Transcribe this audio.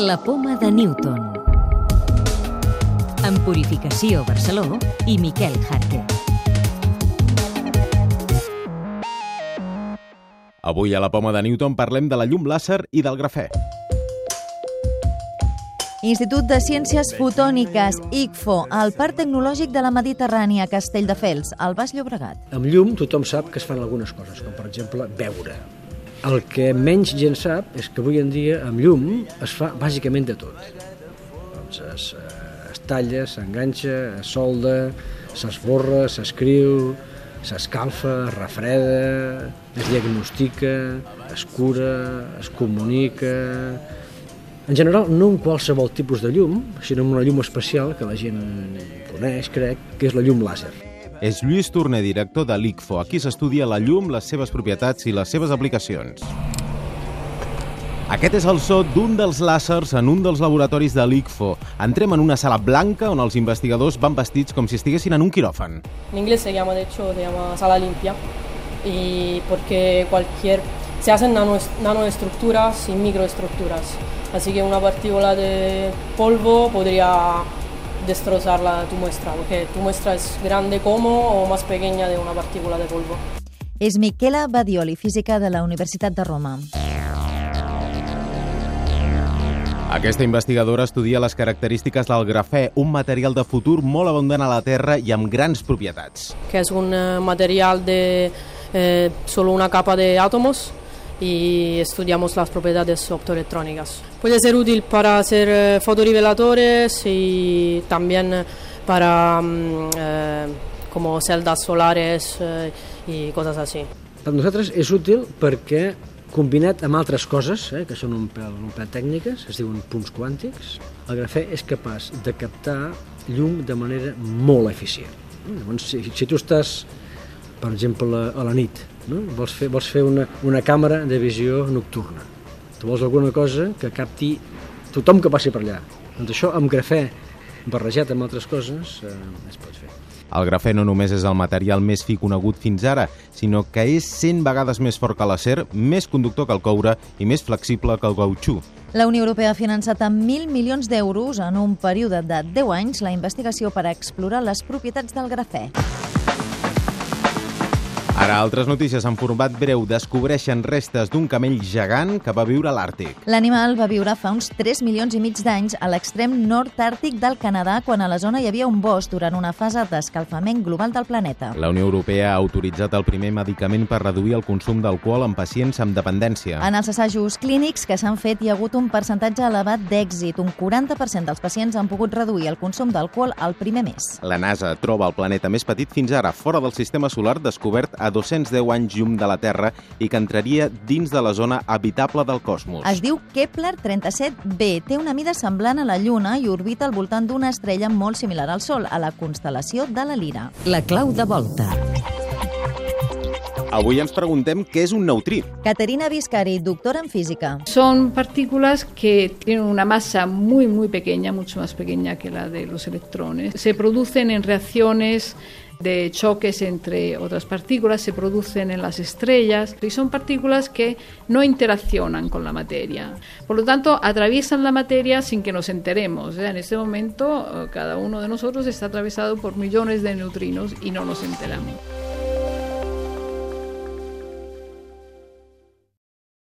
La poma de Newton. En Purificació Barceló i Miquel Jarque. Avui a la poma de Newton parlem de la llum làser i del grafè. Institut de Ciències Fotòniques, ICFO, al Parc Tecnològic de la Mediterrània, Castelldefels, al Baix Llobregat. Amb llum tothom sap que es fan algunes coses, com per exemple veure. El que menys gent sap és que avui en dia amb llum es fa bàsicament de tot. Doncs es, eh, es talla, s'enganxa, es solda, s'esborra, s'escriu, s'escalfa, es refreda, es diagnostica, es cura, es comunica... En general, no amb qualsevol tipus de llum, sinó amb una llum especial que la gent coneix, crec, que és la llum làser. És Lluís Torner, director de l'ICFO. Aquí s'estudia la llum, les seves propietats i les seves aplicacions. Aquest és el so d'un dels làsers en un dels laboratoris de l'ICFO. Entrem en una sala blanca on els investigadors van vestits com si estiguessin en un quiròfan. En inglés se llama, de hecho, se llama sala limpia, y porque cualquier se hacen nano, nanoestructuras y microestructuras. Así que una partícula de polvo podría destrozar la, tu muestra, porque tu muestra es grande como o más pequeña de una partícula de polvo. És Miquela Badioli, física de la Universitat de Roma. Aquesta investigadora estudia les característiques del grafè, un material de futur molt abundant a la Terra i amb grans propietats. Que es un eh, material de eh, solo una capa de átomos y estudiamos las propiedades optoelectrónicas. Puede ser útil para hacer eh, fotorreveladores y también para mm, eh, como celdas solares eh, y cosas así. Per nosaltres és útil perquè combinat amb altres coses, eh, que són un pèl, un pèl tècniques, es diuen punts quàntics, el grafè és capaç de captar llum de manera molt eficient. Llavors, si, si tu estàs, per exemple, a la nit, no? vols fer, vols fer una, una càmera de visió nocturna, tu vols alguna cosa que capti tothom que passi per allà. Doncs això amb grafè barrejat amb altres coses eh, es pot fer. El grafè no només és el material més fi conegut fins ara, sinó que és 100 vegades més fort que l'acer, més conductor que el coure i més flexible que el gautxú. La Unió Europea ha finançat amb 1.000 milions d'euros en un període de 10 anys la investigació per a explorar les propietats del grafè. Ara, altres notícies en format breu descobreixen restes d'un camell gegant que va viure a l'Àrtic. L'animal va viure fa uns 3 milions i mig d'anys a l'extrem nord-àrtic del Canadà quan a la zona hi havia un bosc durant una fase d'escalfament global del planeta. La Unió Europea ha autoritzat el primer medicament per reduir el consum d'alcohol en pacients amb dependència. En els assajos clínics que s'han fet hi ha hagut un percentatge elevat d'èxit. Un 40% dels pacients han pogut reduir el consum d'alcohol al primer mes. La NASA troba el planeta més petit fins ara, fora del sistema solar descobert a 210 anys llum de la Terra i que entraria dins de la zona habitable del cosmos. Es diu Kepler 37b. Té una mida semblant a la Lluna i orbita al voltant d'una estrella molt similar al Sol, a la constel·lació de la Lira. La clau de volta. Avui ens preguntem què és un neutrí. Caterina Viscari, doctora en física. Son partículas que tienen una masa muy, muy pequeña, mucho más pequeña que la de los electrones. Se producen en reacciones de choques entre otras partículas, se producen en las estrellas y son partículas que no interaccionan con la materia. Por lo tanto, atraviesan la materia sin que nos enteremos. En este momento, cada uno de nosotros está atravesado por millones de neutrinos y no nos enteramos.